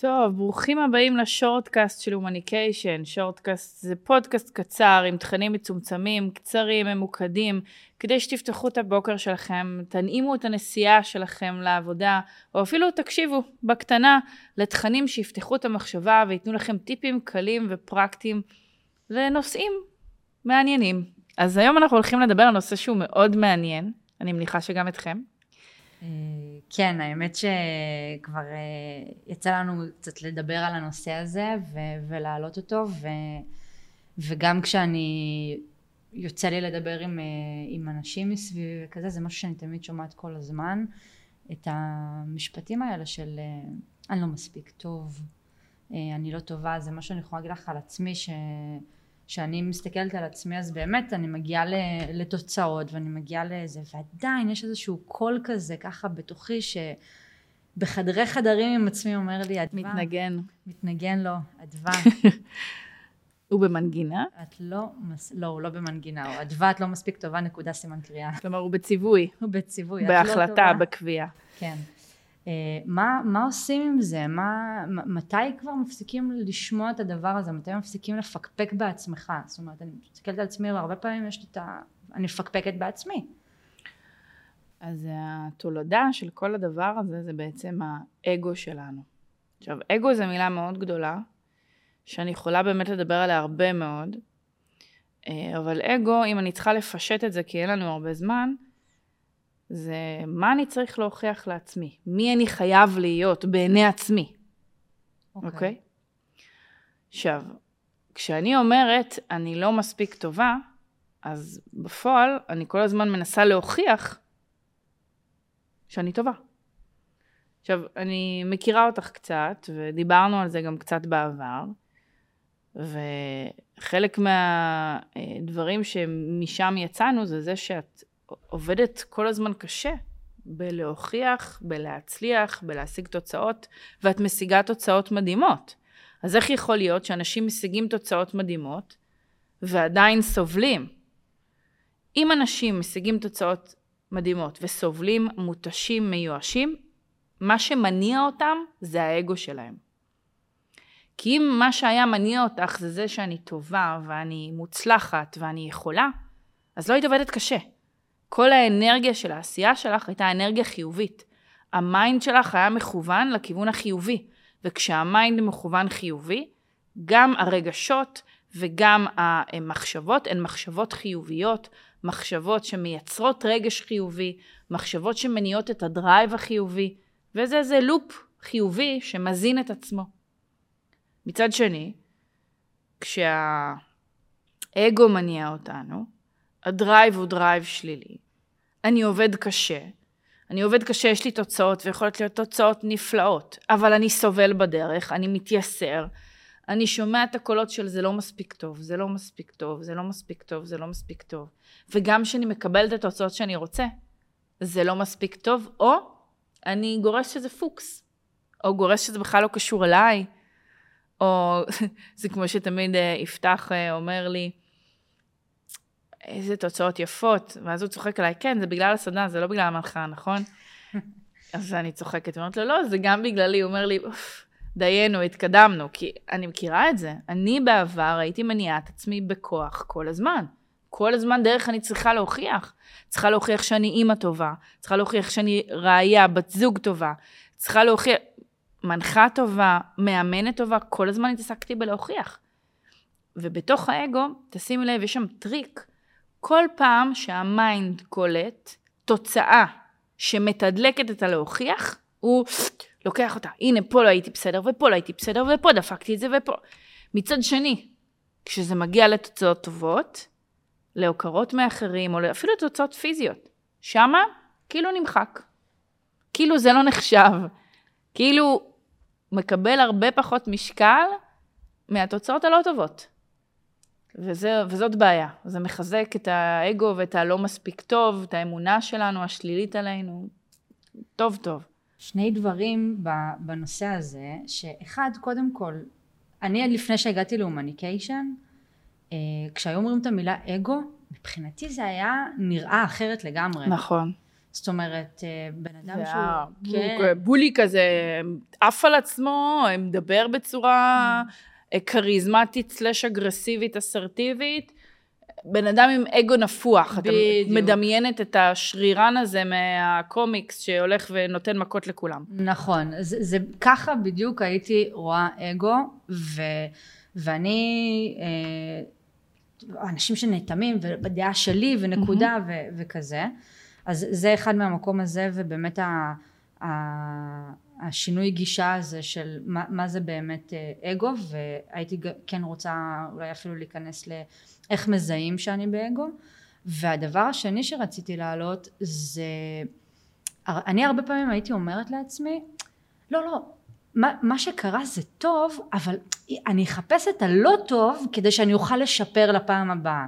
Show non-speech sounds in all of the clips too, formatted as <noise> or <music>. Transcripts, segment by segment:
טוב, ברוכים הבאים לשורטקאסט של הומניקיישן. שורטקאסט זה פודקאסט קצר עם תכנים מצומצמים, קצרים, ממוקדים, כדי שתפתחו את הבוקר שלכם, תנעימו את הנסיעה שלכם לעבודה, או אפילו תקשיבו בקטנה לתכנים שיפתחו את המחשבה וייתנו לכם טיפים קלים ופרקטיים לנושאים מעניינים. אז היום אנחנו הולכים לדבר על נושא שהוא מאוד מעניין, אני מניחה שגם אתכם. אה, כן, האמת שכבר אה, יצא לנו קצת לדבר על הנושא הזה ו- ולהעלות אותו ו- וגם כשאני יוצא לי לדבר עם, אה, עם אנשים מסביבי וכזה זה משהו שאני תמיד שומעת כל הזמן את המשפטים האלה של אני לא מספיק טוב, אני לא טובה, זה מה שאני יכולה להגיד לך על עצמי ש... כשאני מסתכלת על עצמי אז באמת אני מגיעה לתוצאות ואני מגיעה לזה ועדיין יש איזשהו קול כזה ככה בתוכי שבחדרי חדרים עם עצמי אומר לי אדווה מתנגן מתנגן לו אדווה <laughs> הוא במנגינה? את לא, לא, הוא לא במנגינה, הוא אדווה את לא מספיק טובה, נקודה סימן קריאה. כלומר, הוא בציווי. הוא בציווי, את לא טובה. בהחלטה, בקביעה. כן. אה, מה, מה עושים עם זה? מה, מתי כבר מפסיקים לשמוע את הדבר הזה? מתי מפסיקים לפקפק בעצמך? זאת אומרת, אני מסתכלת על עצמי והרבה פעמים יש את ה... אני מפקפקת בעצמי. אז התולדה של כל הדבר הזה זה בעצם האגו שלנו. עכשיו, אגו זה מילה מאוד גדולה, שאני יכולה באמת לדבר עליה הרבה מאוד, אה, אבל אגו, אם אני צריכה לפשט את זה כי אין לנו הרבה זמן, זה מה אני צריך להוכיח לעצמי, מי אני חייב להיות בעיני עצמי, אוקיי? Okay. אוקיי? Okay? עכשיו, כשאני אומרת אני לא מספיק טובה, אז בפועל אני כל הזמן מנסה להוכיח שאני טובה. עכשיו, אני מכירה אותך קצת, ודיברנו על זה גם קצת בעבר, וחלק מהדברים שמשם יצאנו זה זה שאת עובדת כל הזמן קשה בלהוכיח, בלהצליח, בלהשיג תוצאות, ואת משיגה תוצאות מדהימות. אז איך יכול להיות שאנשים משיגים תוצאות מדהימות ועדיין סובלים? אם אנשים משיגים תוצאות מדהימות וסובלים, מותשים, מיואשים, מה שמניע אותם זה האגו שלהם. כי אם מה שהיה מניע אותך זה זה שאני טובה ואני מוצלחת ואני יכולה, אז לא היית עובדת קשה. כל האנרגיה של העשייה שלך הייתה אנרגיה חיובית. ה mind שלך היה מכוון לכיוון החיובי, וכשה mind מכוון חיובי, גם הרגשות וגם המחשבות הן מחשבות חיוביות, מחשבות שמייצרות רגש חיובי, מחשבות שמניעות את ה drive החיובי, וזה איזה loop חיובי שמזין את עצמו. מצד שני, כשהאגו מניע אותנו, ה drive הוא drive שלילי. אני עובד קשה. אני עובד קשה, יש לי תוצאות, ויכולות להיות תוצאות נפלאות, אבל אני סובל בדרך, אני מתייסר. אני שומע את הקולות של זה לא מספיק טוב, זה לא מספיק טוב, זה לא מספיק טוב, זה לא מספיק טוב. וגם כשאני מקבל את התוצאות שאני רוצה, זה לא מספיק טוב, או אני גורס שזה פוקס, או גורס שזה בכלל לא קשור אליי, או <laughs> זה כמו שתמיד אה, יפתח אה, אומר לי, איזה תוצאות יפות, ואז הוא צוחק עליי, כן, זה בגלל הסדנה, זה לא בגלל המלכה, נכון? <laughs> אז אני צוחקת, אומרת לו, לא, זה גם בגללי, הוא אומר לי, אוף, דיינו, התקדמנו, כי אני מכירה את זה. אני בעבר הייתי מניעה את עצמי בכוח כל הזמן. כל הזמן דרך אני צריכה להוכיח. צריכה להוכיח שאני אימא טובה, צריכה להוכיח שאני ראייה, בת זוג טובה, צריכה להוכיח, מנחה טובה, מאמנת טובה, כל הזמן התעסקתי בלהוכיח. ובתוך האגו, תשימי לב, יש שם טריק כל פעם שה mind קולט תוצאה שמתדלקת את הלהוכיח, הוא לוקח אותה. הנה, פה לא הייתי בסדר, ופה לא הייתי בסדר, ופה דפקתי את זה, ופה. מצד שני, כשזה מגיע לתוצאות טובות, להוקרות מאחרים, או אפילו לתוצאות פיזיות, שמה כאילו נמחק. כאילו זה לא נחשב. כאילו מקבל הרבה פחות משקל מהתוצאות הלא טובות. וזה, וזאת בעיה. זה מחזק את האגו ואת הלא מספיק טוב, את האמונה שלנו, השלילית עלינו. טוב, טוב. שני דברים בנושא הזה, שאחד, קודם כל, אני עד לפני שהגעתי להומניקיישן, אה, כשהיו אומרים את המילה אגו, מבחינתי זה היה נראה אחרת לגמרי. נכון. זאת אומרת, אה, בן אדם שהוא... הוא בולי כזה, עף על עצמו, מדבר בצורה Mm. כריזמטית סלש אגרסיבית אסרטיבית. בן אדם עם אגו נפוח, אתה בדיוק. מדמיינת את השרירן הזה מהקומיקס שהולך ונותן מכות לכולם. נכון, זה, זה ככה בדיוק הייתי רואה אגו, ו, ואני, אה, אנשים שנאטמים, ובדעה שלי, ונקודה, ו, וכזה, אז זה אחד מהמקום הזה, ובאמת ה, ה, השינוי גישה הזה של מה, מה זה באמת אה, אגו, והייתי כן רוצה אולי אפילו להיכנס לאיך מזהים שאני באגו, והדבר השני שרציתי להעלות זה אני הרבה פעמים הייתי אומרת לעצמי, לא, לא, מה, מה שקרה זה טוב, אבל אני אחפש את הלא טוב כדי שאני אוכל לשפר לפעם הבאה.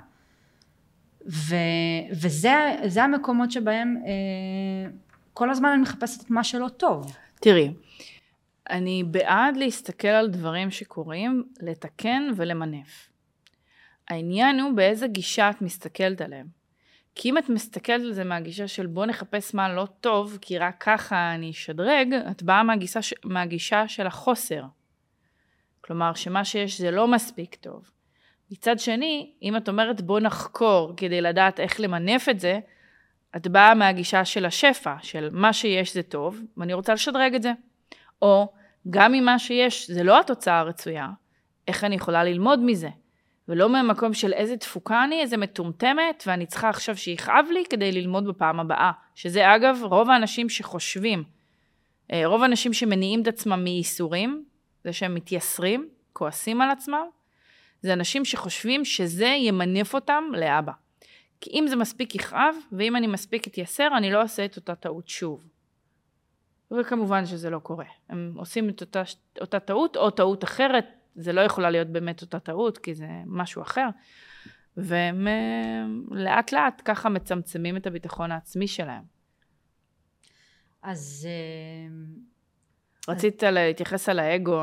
ו, וזה זה המקומות שבהם אה, כל הזמן אני מחפשת את מה שלא טוב. תראי, אני בעד להסתכל על דברים שקורים, לתקן ולמנף. העניין הוא באיזה גישה את מסתכלת עליהם. כי אם את מסתכלת על זה מהגישה של בוא נחפש מה לא טוב, כי רק ככה אני אשדרג, את באה מהגישה, מהגישה של החוסר. כלומר, שמה שיש זה לא מספיק טוב. מצד שני, אם את אומרת בוא נחקור כדי לדעת איך למנף את זה, את באה מהגישה של השפע, של מה שיש זה טוב, ואני רוצה לשדרג את זה. או גם אם מה שיש זה לא התוצאה הרצויה, איך אני יכולה ללמוד מזה? ולא מהמקום של איזה תפוקה אני, איזה מטומטמת, ואני צריכה עכשיו שיכאב לי כדי ללמוד בפעם הבאה. שזה אגב, רוב האנשים שחושבים, אה, רוב האנשים שמניעים את עצמם מייסורים, זה שהם מתייסרים, כועסים על עצמם, זה אנשים שחושבים שזה ימנף אותם לאבא. כי אם זה מספיק יכאב, ואם אני מספיק אתייסר, אני לא אעשה את אותה טעות שוב. וכמובן שזה לא קורה. הם עושים את אותה, אותה טעות, או טעות אחרת, זה לא יכולה להיות באמת אותה טעות, כי זה משהו אחר. והם לאט לאט ככה מצמצמים את הביטחון העצמי שלהם. אז אה, רצית להתייחס על האגו,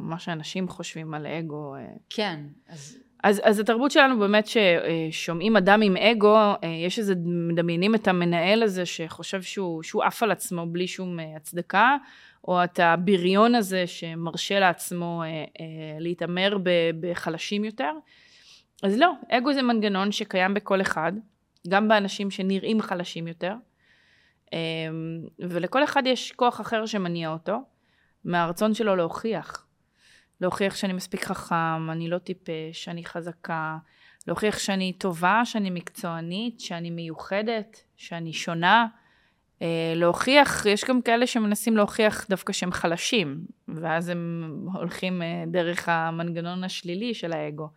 מה שאנשים חושבים על האגו. אה. כן, אז אז, אז התרבות שלנו באמת ששומעים אדם עם אגו, אה, יש איזה, מדמיינים את המנהל הזה שחושב שהוא, שהוא עף על עצמו בלי שום אה, הצדקה, או את הבריון הזה שמרשה לעצמו אה, להתעמר בחלשים יותר. אז לא, אגו זה מנגנון שקיים בכל אחד, גם באנשים שנראים חלשים יותר, ולכל אחד יש כוח אחר שמניע אותו, מהרצון שלו להוכיח. להוכיח שאני מספיק חכם, אני לא טיפש, אני חזקה, להוכיח שאני טובה, שאני מקצוענית, שאני מיוחדת, שאני שונה. אה, להוכיח, יש גם כאלה שמנסים להוכיח דווקא שהם חלשים, ואז הם הולכים אה, דרך המנגנון השלילי של האגו.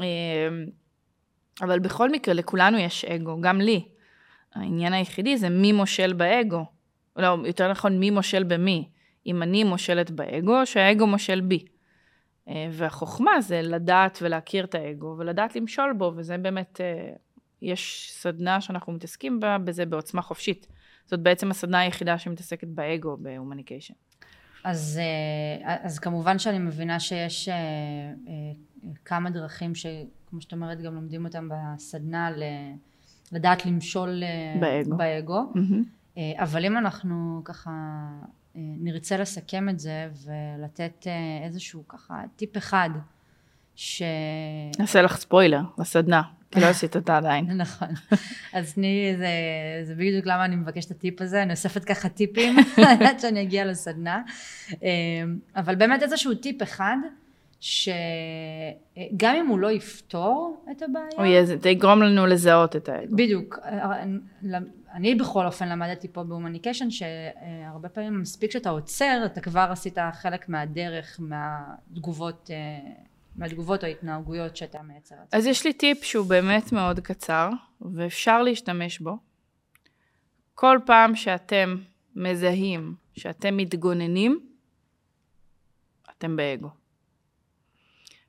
אה, אבל בכל מקרה, לכולנו יש אגו, גם לי. העניין היחידי זה מי מושל באגו. לא, יותר נכון, מי מושל במי. אם אני מושלת באגו, או שהאגו מושל בי. אה, והחוכמה זה לדעת ולהכיר את האגו, ולדעת למשול בו, וזה באמת, אה, יש סדנה שאנחנו מתעסקים בה, בזה בעוצמה חופשית. זאת בעצם הסדנה היחידה שמתעסקת באגו בהומניקיישן. אז, אה, אז כמובן שאני מבינה שיש כמה דרכים שכמו שאת אומרת גם לומדים אותם בסדנה ל- לדעת למשול באגו. באגו. אה, אבל אם אנחנו ככה נרצה לסכם את זה ולתת אה, איזשהו ככה טיפ אחד ש... נעשה לך ספוילר לסדנה, כי לא עשית אותה עדיין. <laughs> נכון. אז תני, זה, זה בדיוק למה אני מבקשת את הטיפ הזה, אני אוספת ככה טיפים <laughs> עד שאני אגיע לסדנה. אה, אבל באמת איזשהו טיפ אחד, שגם אם הוא לא יפתור את הבעיה, אוי, זה יגרום לנו לזהות את האגו. בדיוק. אני בכל אופן למדתי פה בהומניקיישן שהרבה פעמים מספיק שאתה עוצר, אתה כבר עשית חלק מהדרך, מהתגובות, אה, מהתגובות או ההתנהגויות שאתה מייצר. אז יש לי טיפ שהוא באמת מאוד קצר, ואפשר להשתמש בו. כל פעם שאתם מזהים שאתם מתגוננים, אתם באגו.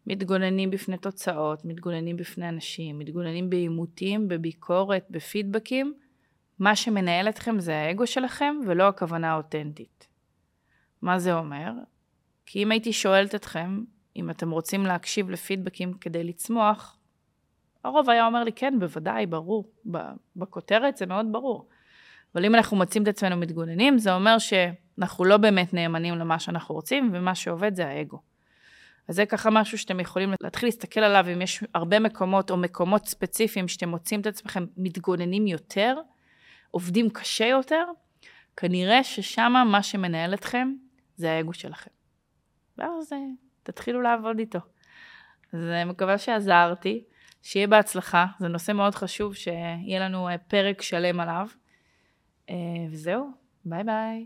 מתגוננים בפני תוצאות, מתגוננים בפני אנשים, מתגוננים בעימותים, בביקורת, בפידבקים. מה שמנהל אתכם זה האגו שלכם ולא הכוונה האותנטית. מה זה אומר? כי אם הייתי שואלת אתכם, אם אתם רוצים להקשיב לפידבקים כדי לצמוח, הרוב היה אומר לי, כן, בוודאי, ברור. בכותרת זה מאוד ברור. אבל אם אנחנו מוצאים את עצמנו מתגוננים, זה אומר שאנחנו לא באמת נאמנים למה שאנחנו רוצים, ומה שעובד זה האגו. אז זה ככה משהו שאתם יכולים להתחיל להסתכל עליו, אם יש הרבה מקומות או מקומות ספציפיים שאתם מוצאים את עצמכם מתגוננים יותר, עובדים קשה יותר, כנראה ששם מה שמנהל אתכם זה האגו שלכם. ואז אה, תתחילו לעבוד איתו. אז אני אה, מקווה שעזרתי, שיהיה בהצלחה, זה נושא מאוד חשוב, שיהיה לנו אה, פרק שלם עליו. וזהו, ביי ביי.